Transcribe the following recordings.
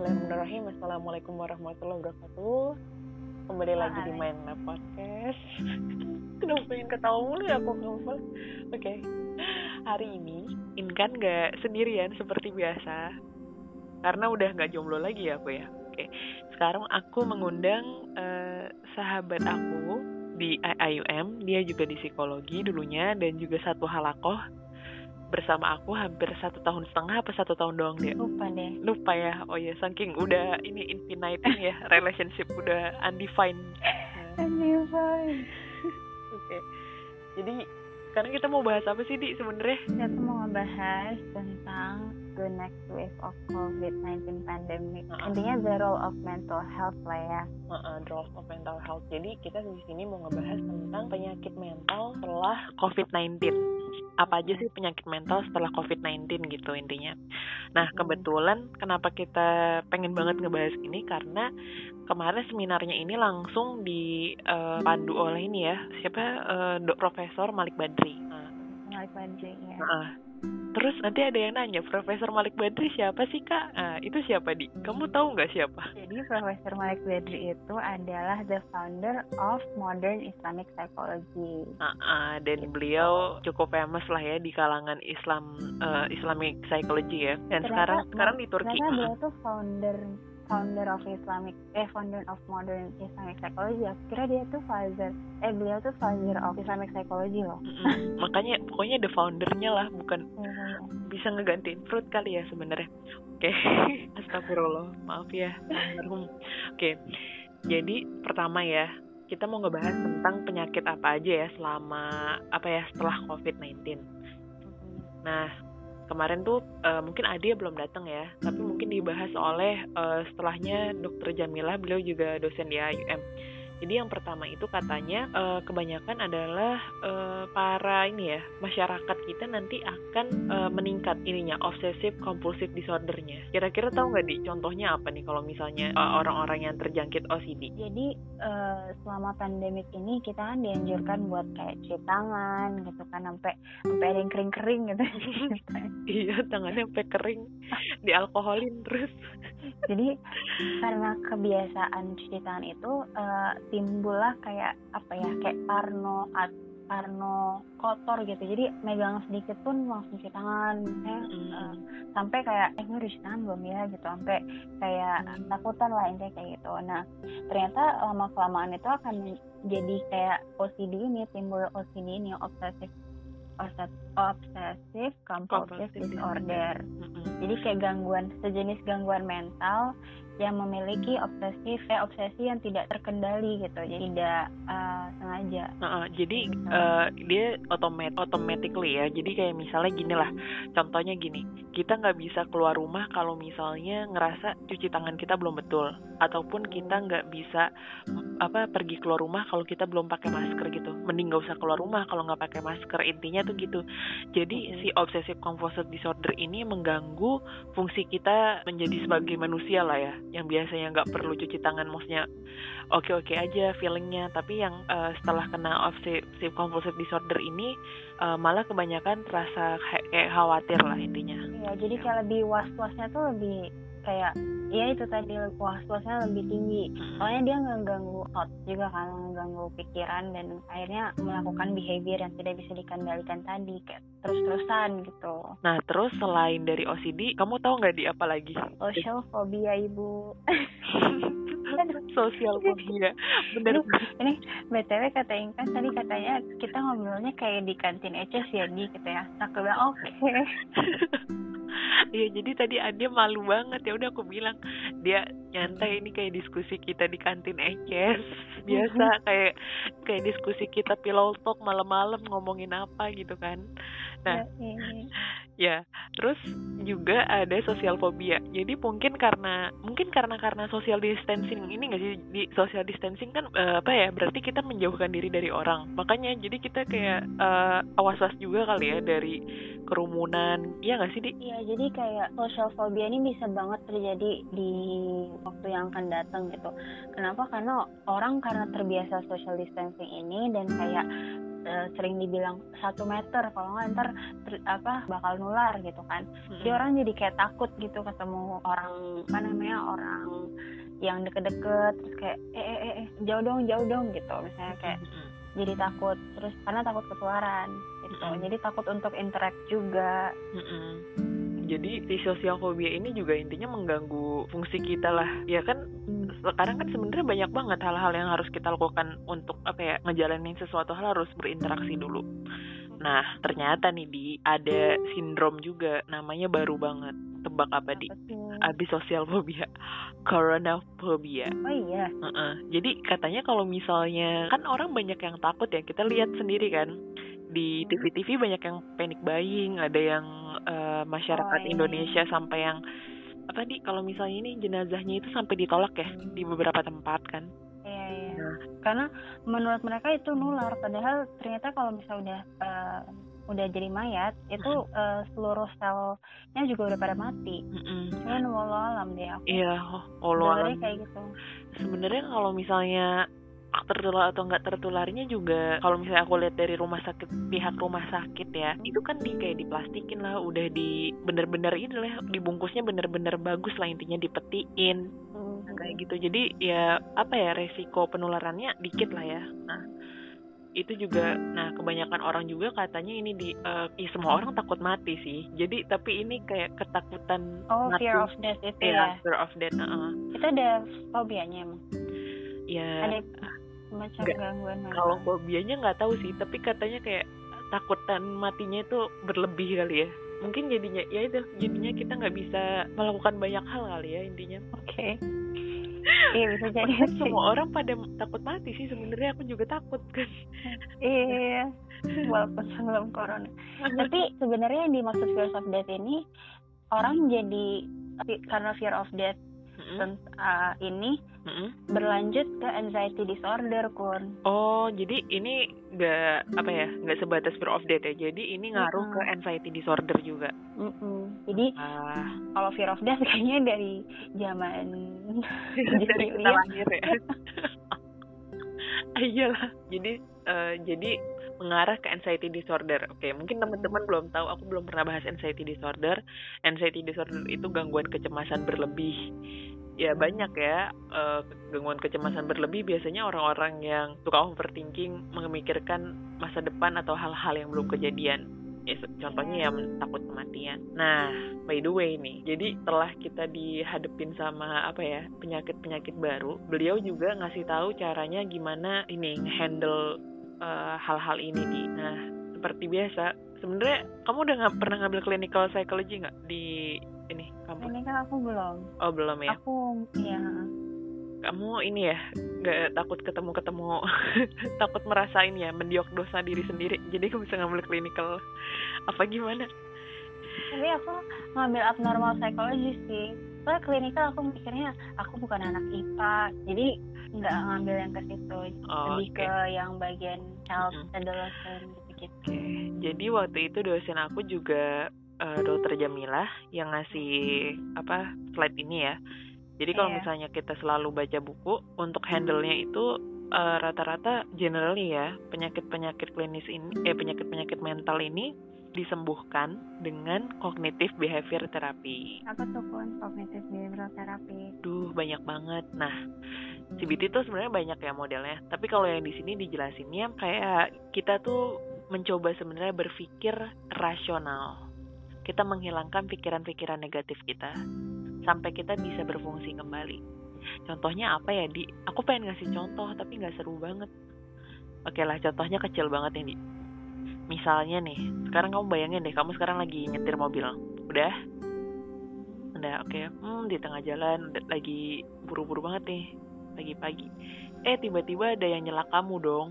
Bismillahirrahmanirrahim. Assalamualaikum warahmatullahi wabarakatuh. Kembali lagi di Main Podcast. Kenapa pengen ketawa mulu ya aku ngomong? Oke. Hari ini Inkan gak sendirian seperti biasa. Karena udah gak jomblo lagi ya aku ya. Oke. Sekarang aku mengundang uh, sahabat aku di IUM. Dia juga di psikologi dulunya dan juga satu halakoh bersama aku hampir satu tahun setengah apa satu tahun doang dia lupa deh lupa ya oh ya saking udah ini infinite ya relationship udah undefined undefined oke okay. jadi sekarang kita mau bahas apa sih di sebenarnya kita mau ngebahas tentang the next wave of COVID-19 pandemic. Uh -uh. Intinya the role of mental health lah ya. Uh -uh, the role of mental health. Jadi kita di sini mau ngebahas tentang penyakit mental setelah COVID-19 apa aja sih penyakit mental setelah COVID-19 gitu intinya. Nah hmm. kebetulan kenapa kita pengen banget ngebahas ini karena kemarin seminarnya ini langsung dipandu uh, oleh ini ya siapa uh, dok Profesor Malik Badri. Nah, Malik Badri ya. Uh, Terus nanti ada yang nanya, Profesor Malik Badri siapa sih kak? Nah, itu siapa di? Kamu tahu nggak siapa? Jadi Profesor Malik Badri itu adalah the founder of modern Islamic psychology. Uh, uh, dan gitu. beliau cukup famous lah ya di kalangan Islam uh, Islamic psychology ya. Dan ternyata, sekarang sekarang di Turki. Karena dia tuh founder founder of Islamic eh founder of modern Islamic psychology ya kira dia tuh father eh beliau tuh father of Islamic psychology loh mm-hmm. makanya pokoknya the foundernya lah bukan mm-hmm. bisa ngegantiin fruit kali ya sebenarnya oke okay. astagfirullah maaf ya oke okay. jadi pertama ya kita mau ngebahas tentang penyakit apa aja ya selama apa ya setelah COVID-19 nah kemarin tuh uh, mungkin Adia belum datang ya, tapi mungkin dibahas oleh uh, setelahnya Dokter Jamila, beliau juga dosen di AUM. Jadi yang pertama itu katanya uh, kebanyakan adalah uh, para ini ya masyarakat kita nanti akan uh, meningkat ininya obsessive compulsive disordernya. Kira-kira tahu nggak di contohnya apa nih kalau misalnya orang-orang uh, yang terjangkit OCD? Jadi uh, selama pandemik ini kita kan dianjurkan buat kayak cuci tangan gitu kan sampai sampai ada yang kering-kering gitu. iya tangannya sampai kering di alkoholin terus. Jadi karena kebiasaan cuci tangan itu uh, timbullah kayak apa ya kayak parno parno kotor gitu jadi megang sedikit pun langsung cuci tangan misalnya mm. uh, sampai kayak eh gue udah cuci tangan belum ya gitu sampai kayak mm. takutan lah intinya kayak gitu nah ternyata lama kelamaan itu akan jadi kayak OCD ini timbul OCD ini obsesif obsesif compulsive disorder. Mm -hmm. Jadi kayak gangguan sejenis gangguan mental yang memiliki obsesi eh, obsesi yang tidak terkendali gitu jadi tidak uh, sengaja. Uh, uh, jadi uh, dia otomat automatically ya jadi kayak misalnya gini lah contohnya gini kita nggak bisa keluar rumah kalau misalnya ngerasa cuci tangan kita belum betul ataupun kita nggak bisa apa pergi keluar rumah kalau kita belum pakai masker gitu. Mending nggak usah keluar rumah kalau nggak pakai masker intinya tuh gitu. Jadi si obsessive compulsive disorder ini mengganggu fungsi kita menjadi sebagai manusia lah ya yang biasanya nggak perlu cuci tangan maksudnya oke oke aja feelingnya. Tapi yang uh, setelah kena obsessive compulsive disorder ini uh, malah kebanyakan terasa kayak khawatir lah intinya. Iya jadi kayak lebih was wasnya tuh lebih kayak ya itu tadi was-wasnya lebih tinggi. Soalnya dia nggak ganggu thought juga kan mengganggu pikiran dan akhirnya melakukan behavior yang tidak bisa dikendalikan tadi kayak terus-terusan gitu. Nah terus selain dari OCD kamu tahu nggak di apa lagi? Social phobia ibu sosial phobia bener. Ini, btw kata Inka tadi katanya kita ngobrolnya kayak di kantin Eces ya di gitu ya. Aku bilang oke. Okay. Iya jadi tadi Adia malu banget. Ya udah aku bilang dia nyantai ini kayak diskusi kita di kantin Eces biasa kayak kayak diskusi kita pillow talk malam-malam ngomongin apa gitu kan. Nah ya, ya terus juga ada sosial fobia. Jadi mungkin karena mungkin karena karena social distancing ini nggak sih? Di social distancing kan uh, apa ya? Berarti kita menjauhkan diri dari orang. Makanya jadi kita kayak uh, awas-awas juga kali ya dari kerumunan. Iya nggak sih di? Iya jadi kayak social phobia ini bisa banget terjadi di waktu yang akan datang gitu. Kenapa? Karena orang karena terbiasa social distancing ini dan kayak uh, sering dibilang satu meter kalau nggak ntar ter, apa bakal nular gitu kan hmm. jadi orang jadi kayak takut gitu ketemu orang apa namanya orang yang deket-deket terus kayak eh eh eh, eh jauh dong jauh dong gitu misalnya kayak hmm. jadi takut terus karena takut ketularan gitu hmm. jadi takut untuk interact juga hmm jadi si sosial fobia ini juga intinya mengganggu fungsi kita lah. Ya kan sekarang kan sebenarnya banyak banget hal-hal yang harus kita lakukan untuk apa ya ngejalanin sesuatu hal harus berinteraksi dulu. Nah ternyata nih di ada sindrom juga namanya baru banget. Tebak apa di? Abis sosial fobia corona fobia oh iya. Uh -uh. jadi katanya kalau misalnya kan orang banyak yang takut ya kita lihat sendiri kan di TV-TV banyak yang panic buying, ada yang uh, masyarakat oh, iya. Indonesia sampai yang apa di kalau misalnya ini jenazahnya itu sampai ditolak ya di beberapa tempat kan. Iya, iya. Nah. Karena menurut mereka itu nular, padahal ternyata kalau misalnya udah uh, udah jadi mayat itu uh, seluruh selnya juga udah pada mati. Cuman walau alam deh aku. Iya, oh, alam. kayak gitu. Sebenarnya kalau misalnya tertular atau nggak tertularnya juga kalau misalnya aku lihat dari rumah sakit pihak rumah sakit ya itu kan di kayak diplastikin lah udah di bener-bener ini lah dibungkusnya bener-bener bagus lah intinya dipetiin. Hmm. kayak gitu. Jadi ya apa ya resiko penularannya dikit lah ya. Nah itu juga nah kebanyakan orang juga katanya ini di uh, ya semua orang takut mati sih. Jadi tapi ini kayak ketakutan oh mati. fear of death itu ya, ya? fear of death uh -uh. itu ada fobianya emang? Ya ada macam gak, gangguan kalau fobianya nggak tahu sih tapi katanya kayak takutan matinya itu berlebih kali ya. Mungkin jadinya ya itu jadinya kita nggak bisa melakukan banyak hal kali ya intinya. Oke. Okay. iya bisa jadi semua orang pada takut mati sih sebenarnya aku juga takut kan. Iya walaupun sebelum corona. Tapi sebenarnya yang dimaksud fear of death ini orang jadi karena fear of death mm-hmm. uh, ini mm-hmm. berlanjut ke anxiety disorder kun oh jadi ini nggak apa ya nggak sebatas of death ya jadi ini ngaruh mm-hmm. ke anxiety disorder juga mm-hmm. jadi uh. kalau fear of death kayaknya dari zaman dari kita lahir ya iyalah jadi uh, jadi mengarah ke anxiety disorder. Oke, mungkin teman-teman belum tahu, aku belum pernah bahas anxiety disorder. Anxiety disorder itu gangguan kecemasan berlebih ya banyak ya uh, gangguan kecemasan berlebih biasanya orang-orang yang suka overthinking memikirkan masa depan atau hal-hal yang belum kejadian ya contohnya ya takut kematian nah by the way nih jadi setelah kita dihadepin sama apa ya penyakit-penyakit baru beliau juga ngasih tahu caranya gimana ini handle uh, hal-hal ini nih nah seperti biasa sebenarnya kamu udah nggak pernah ngambil clinical psychology nggak di ini kampus? Ini kan aku belum. Oh belum ya? Aku ya. Kamu ini ya nggak takut ketemu ketemu takut merasa ini ya mendiagnosa diri sendiri jadi aku bisa ngambil clinical apa gimana? Tapi aku ngambil abnormal psychology sih. Soalnya klinikal aku mikirnya aku bukan anak IPA jadi nggak ngambil yang ke situ oh, lebih okay. ke yang bagian child mm -hmm. adolescent gitu-gitu. Okay. Jadi waktu itu dosen aku juga uh, dokter Jamilah yang ngasih apa slide ini ya. Jadi kalau yeah. misalnya kita selalu baca buku untuk handle-nya itu uh, rata-rata generally ya penyakit-penyakit klinis ini eh penyakit-penyakit mental ini disembuhkan dengan kognitif behavior therapy. Apa tuh pun kognitif behavior therapy? Duh banyak banget. Nah CBT itu sebenarnya banyak ya modelnya. Tapi kalau yang di sini dijelasinnya kayak kita tuh mencoba sebenarnya berpikir rasional kita menghilangkan pikiran-pikiran negatif kita sampai kita bisa berfungsi kembali. Contohnya apa ya di? Aku pengen ngasih contoh tapi nggak seru banget. Oke lah, contohnya kecil banget ini. Misalnya nih, sekarang kamu bayangin deh, kamu sekarang lagi nyetir mobil, udah? Udah, oke. Okay. Hmm, di tengah jalan, lagi buru-buru banget nih, lagi pagi. Eh, tiba-tiba ada yang nyelak kamu dong.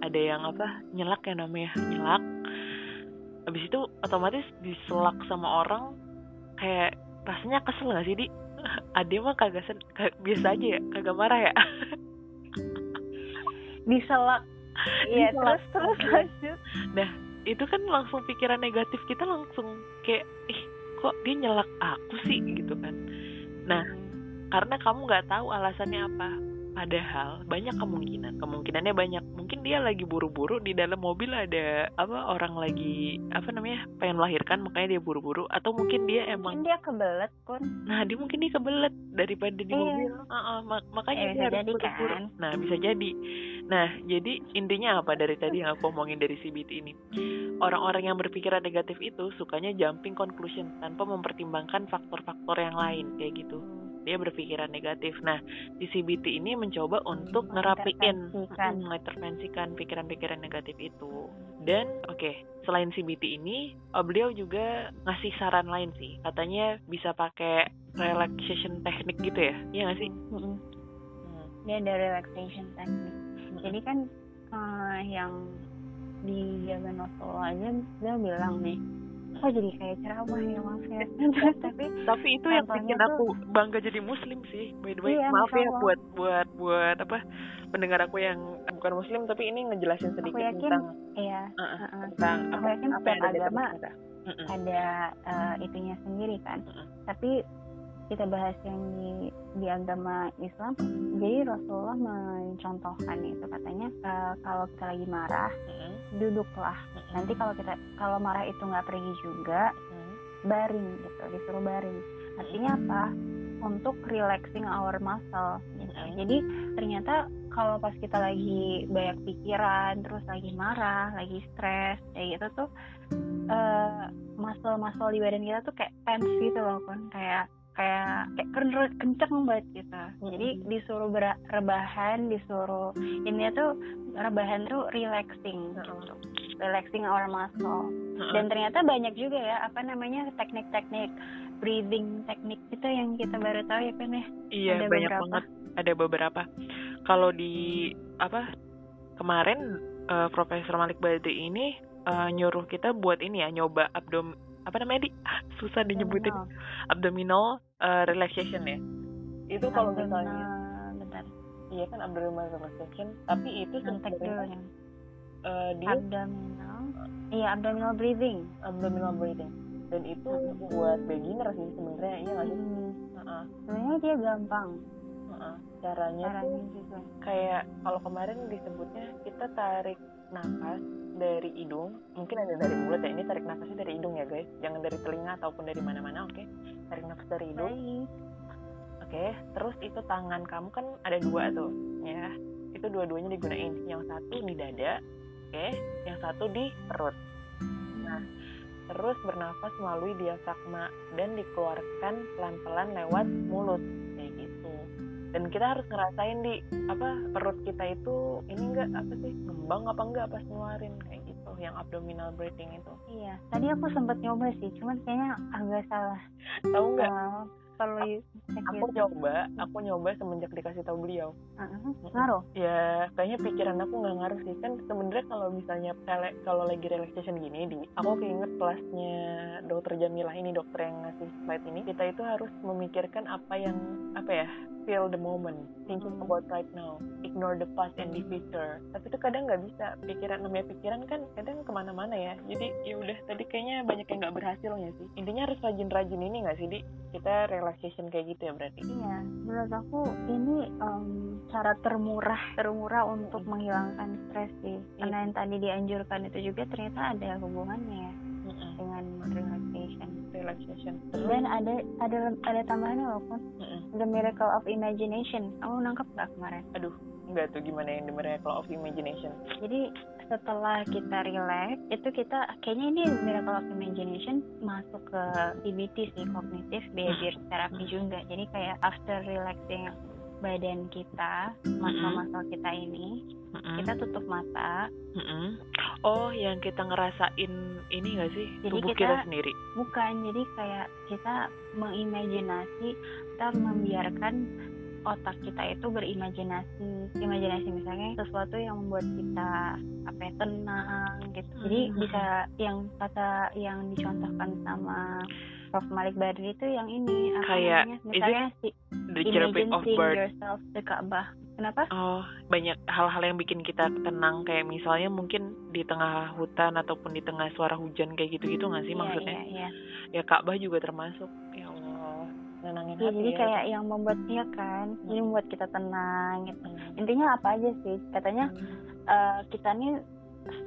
Ada yang apa? Nyelak ya namanya, nyelak habis itu otomatis diselak sama orang kayak rasanya kesel gak sih di ade mah kagak sen biasa aja ya kagak marah ya diselak iya terus terus. lanjut. Nah itu kan langsung pikiran negatif kita langsung kayak ih kok dia nyelak aku sih? Gitu kan. Nah karena kamu nggak tahu alasannya apa Padahal banyak kemungkinan, kemungkinannya banyak. Mungkin dia lagi buru-buru di dalam mobil ada apa orang lagi apa namanya pengen melahirkan makanya dia buru-buru atau mungkin dia emang mungkin dia kebelet pun nah dia mungkin dia kebelet daripada di Iya. mobil Uh-uh, mak- makanya Eh, dia harus jadi buru-buru. kan. nah bisa jadi nah jadi intinya apa dari tadi yang aku omongin dari CBT ini orang-orang yang berpikiran negatif itu sukanya jumping conclusion tanpa mempertimbangkan faktor-faktor yang lain kayak gitu dia berpikiran negatif. Nah, di CBT ini mencoba untuk ngerapiin, Mengintervensikan. mm, mengintervensikan pikiran-pikiran negatif itu. Dan oke, selain CBT ini, eh, beliau juga ngasih saran lain sih. Katanya bisa pakai relaxation teknik gitu ya? Iya nggak sih? Hmm. dia ada relaxation technique jadi kan eh, yang di zaman Rasulullah aja dia bilang nih kok jadi kayak ceramah ya maaf ya tapi Tapi itu yang bikin tuh- aku bangga jadi muslim sih. By the way, Iya, maaf ya Allah. buat buat buat apa pendengar aku yang bukan muslim tapi ini ngejelasin sedikit yakin tentang iya uh, uh, tentang Aku apa, yakin apa yang ada agama kita. Ada eh, itunya sendiri kan Mm-mm. tapi kita bahas yang di di agama Islam jadi Rasulullah mencontohkan itu katanya eh, kalau kita lagi marah Mm-mm. duduklah Mm-mm. nanti kalau kita kalau marah itu nggak pergi juga Mm-mm. baring gitu disuruh baring artinya apa untuk relaxing our muscle gitu. Mm. jadi ternyata kalau pas kita lagi banyak pikiran terus lagi marah lagi stres kayak gitu tuh eh muscle-muscle di badan kita tuh kayak tense gitu loh kan kayak kayak kayak ken- kenceng banget gitu jadi Mm. disuruh ber- rebahan disuruh ini tuh rebahan tuh relaxing gitu. relaxing our muscle Mm-mm. dan ternyata banyak juga ya apa namanya teknik-teknik breathing teknik itu yang kita baru tahu ya kan ya Iya Ada banyak beberapa. banget. Ada beberapa. Kalau di apa kemarin eh, Profesor Malik Badri ini eh, nyuruh kita buat ini ya nyoba abdom apa namanya di ah, susah dinyebutin. Abdominal. Eh, relaxation ya. Itu kalau misalnya. bentar. Iya kan abdominal relaxation, tapi itu sebenarnya eh, dia abdominal. Iya abdominal breathing. Abdominal breathing. Dan itu Mm-mm. buat beginner sih sebenarnya iya nggak sih? hmm. Heeh, sebenarnya dia gampang. Heeh. Caranya tuh caranya juga kayak kalau kemarin disebutnya kita tarik nafas dari hidung mungkin ada dari mulut ya ini tarik nafasnya dari hidung ya guys. Jangan dari telinga ataupun dari mana-mana oke? Tarik nafas dari hidung. Oke terus itu tangan kamu kan ada dua tuh ya. Itu dua-duanya digunain. Yang satu di dada oke? Yang satu di perut. Nah terus bernafas melalui diafragma dan dikeluarkan pelan-pelan lewat mulut dan kita harus ngerasain di apa perut kita itu ini enggak apa sih ngembang apa enggak pas ngeluarin kayak gitu yang abdominal breathing itu. Iya tadi aku sempat nyoba sih cuman kayaknya agak salah. Tahu nggak? Perlu aku gitu. nyoba aku nyoba semenjak dikasih tahu beliau. Ngaruh? Ya kayaknya pikiran aku nggak ngaruh sih. Kan sebenarnya kalau misalnya kalau lagi relaxation gini di aku keinget kelasnya dokter Jamilah ini dokter yang ngasih slide ini kita itu harus memikirkan apa yang apa ya feel the moment thinking Hmm. about right now ignore the past and the future tapi itu kadang nggak bisa pikiran namanya pikiran kan kadang ke mana-mana ya jadi ya udah tadi kayaknya banyak yang nggak berhasilnya sih intinya harus rajin-rajin ini nggak sih di kita relaxation kayak gitu ya berarti Iya, menurut aku ini em, cara termurah termurah untuk menghilangkan stres sih. Karena yang tadi dianjurkan itu juga ternyata ada hubungannya ya Mm-mm. dengan relaxation. Relaxation Dan ada ada ada tambahannya loh pun Mm-mm. The Miracle of Imagination. Kamu nangkep nggak kemarin? Enggak tuh gimana yang The Miracle of Imagination Jadi setelah kita relax itu kita kayaknya ini Miracle of Imagination masuk ke CBT sih cognitive behavior therapy juga. Jadi kayak after relaxing badan kita, muscle-muscle kita ini, Mm-mm. kita tutup mata Mm-mm. Oh, yang kita ngerasain ini gak sih? Jadi Tubuh kita- kita sendiri. bukan jadi kayak kita mengimajinasi kita membiarkan otak kita itu berimajinasi imajinasi misalnya sesuatu yang membuat kita apa ya tenang gitu jadi Hmm. bisa yang kata yang dicontohkan sama Prof Malik Badri itu yang ini apa Kayak, namanya misalnya si The chirping imagine of seeing bird. yourself the Ka'bah kenapa Oh, banyak hal-hal yang bikin kita tenang kayak misalnya mungkin di tengah hutan ataupun di tengah suara hujan kayak gitu-gitu nggak sih Iya, maksudnya? iya, iya. Ya Ka'bah juga termasuk. Ya Allah. nenangin ya, hati jadi ya. kayak yang membuat ya kan jadi membuat kita tenang gitu Hmm. intinya apa aja sih katanya eh, kita nih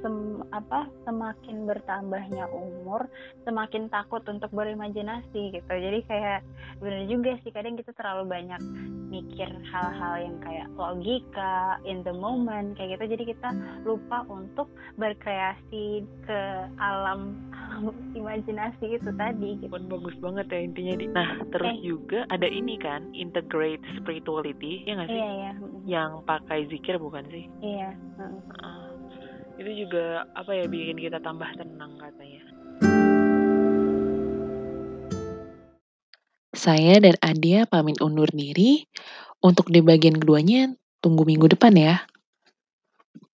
sem apa semakin bertambahnya umur semakin takut untuk berimajinasi gitu jadi kayak bener juga sih kadang kita terlalu banyak mikir hal-hal yang kayak logika in the moment kayak gitu jadi kita lupa untuk berkreasi ke alam imajinasi itu tadi gitu bagus banget ya intinya di. Nah, terus Eh. juga ada ini kan, integrate spirituality, ya nggak sih? iya iya Yang pakai zikir bukan sih? iya. Itu juga apa ya bikin kita tambah tenang katanya. Saya dan Adia pamit undur diri. Untuk di bagian keduanya, tunggu minggu depan ya.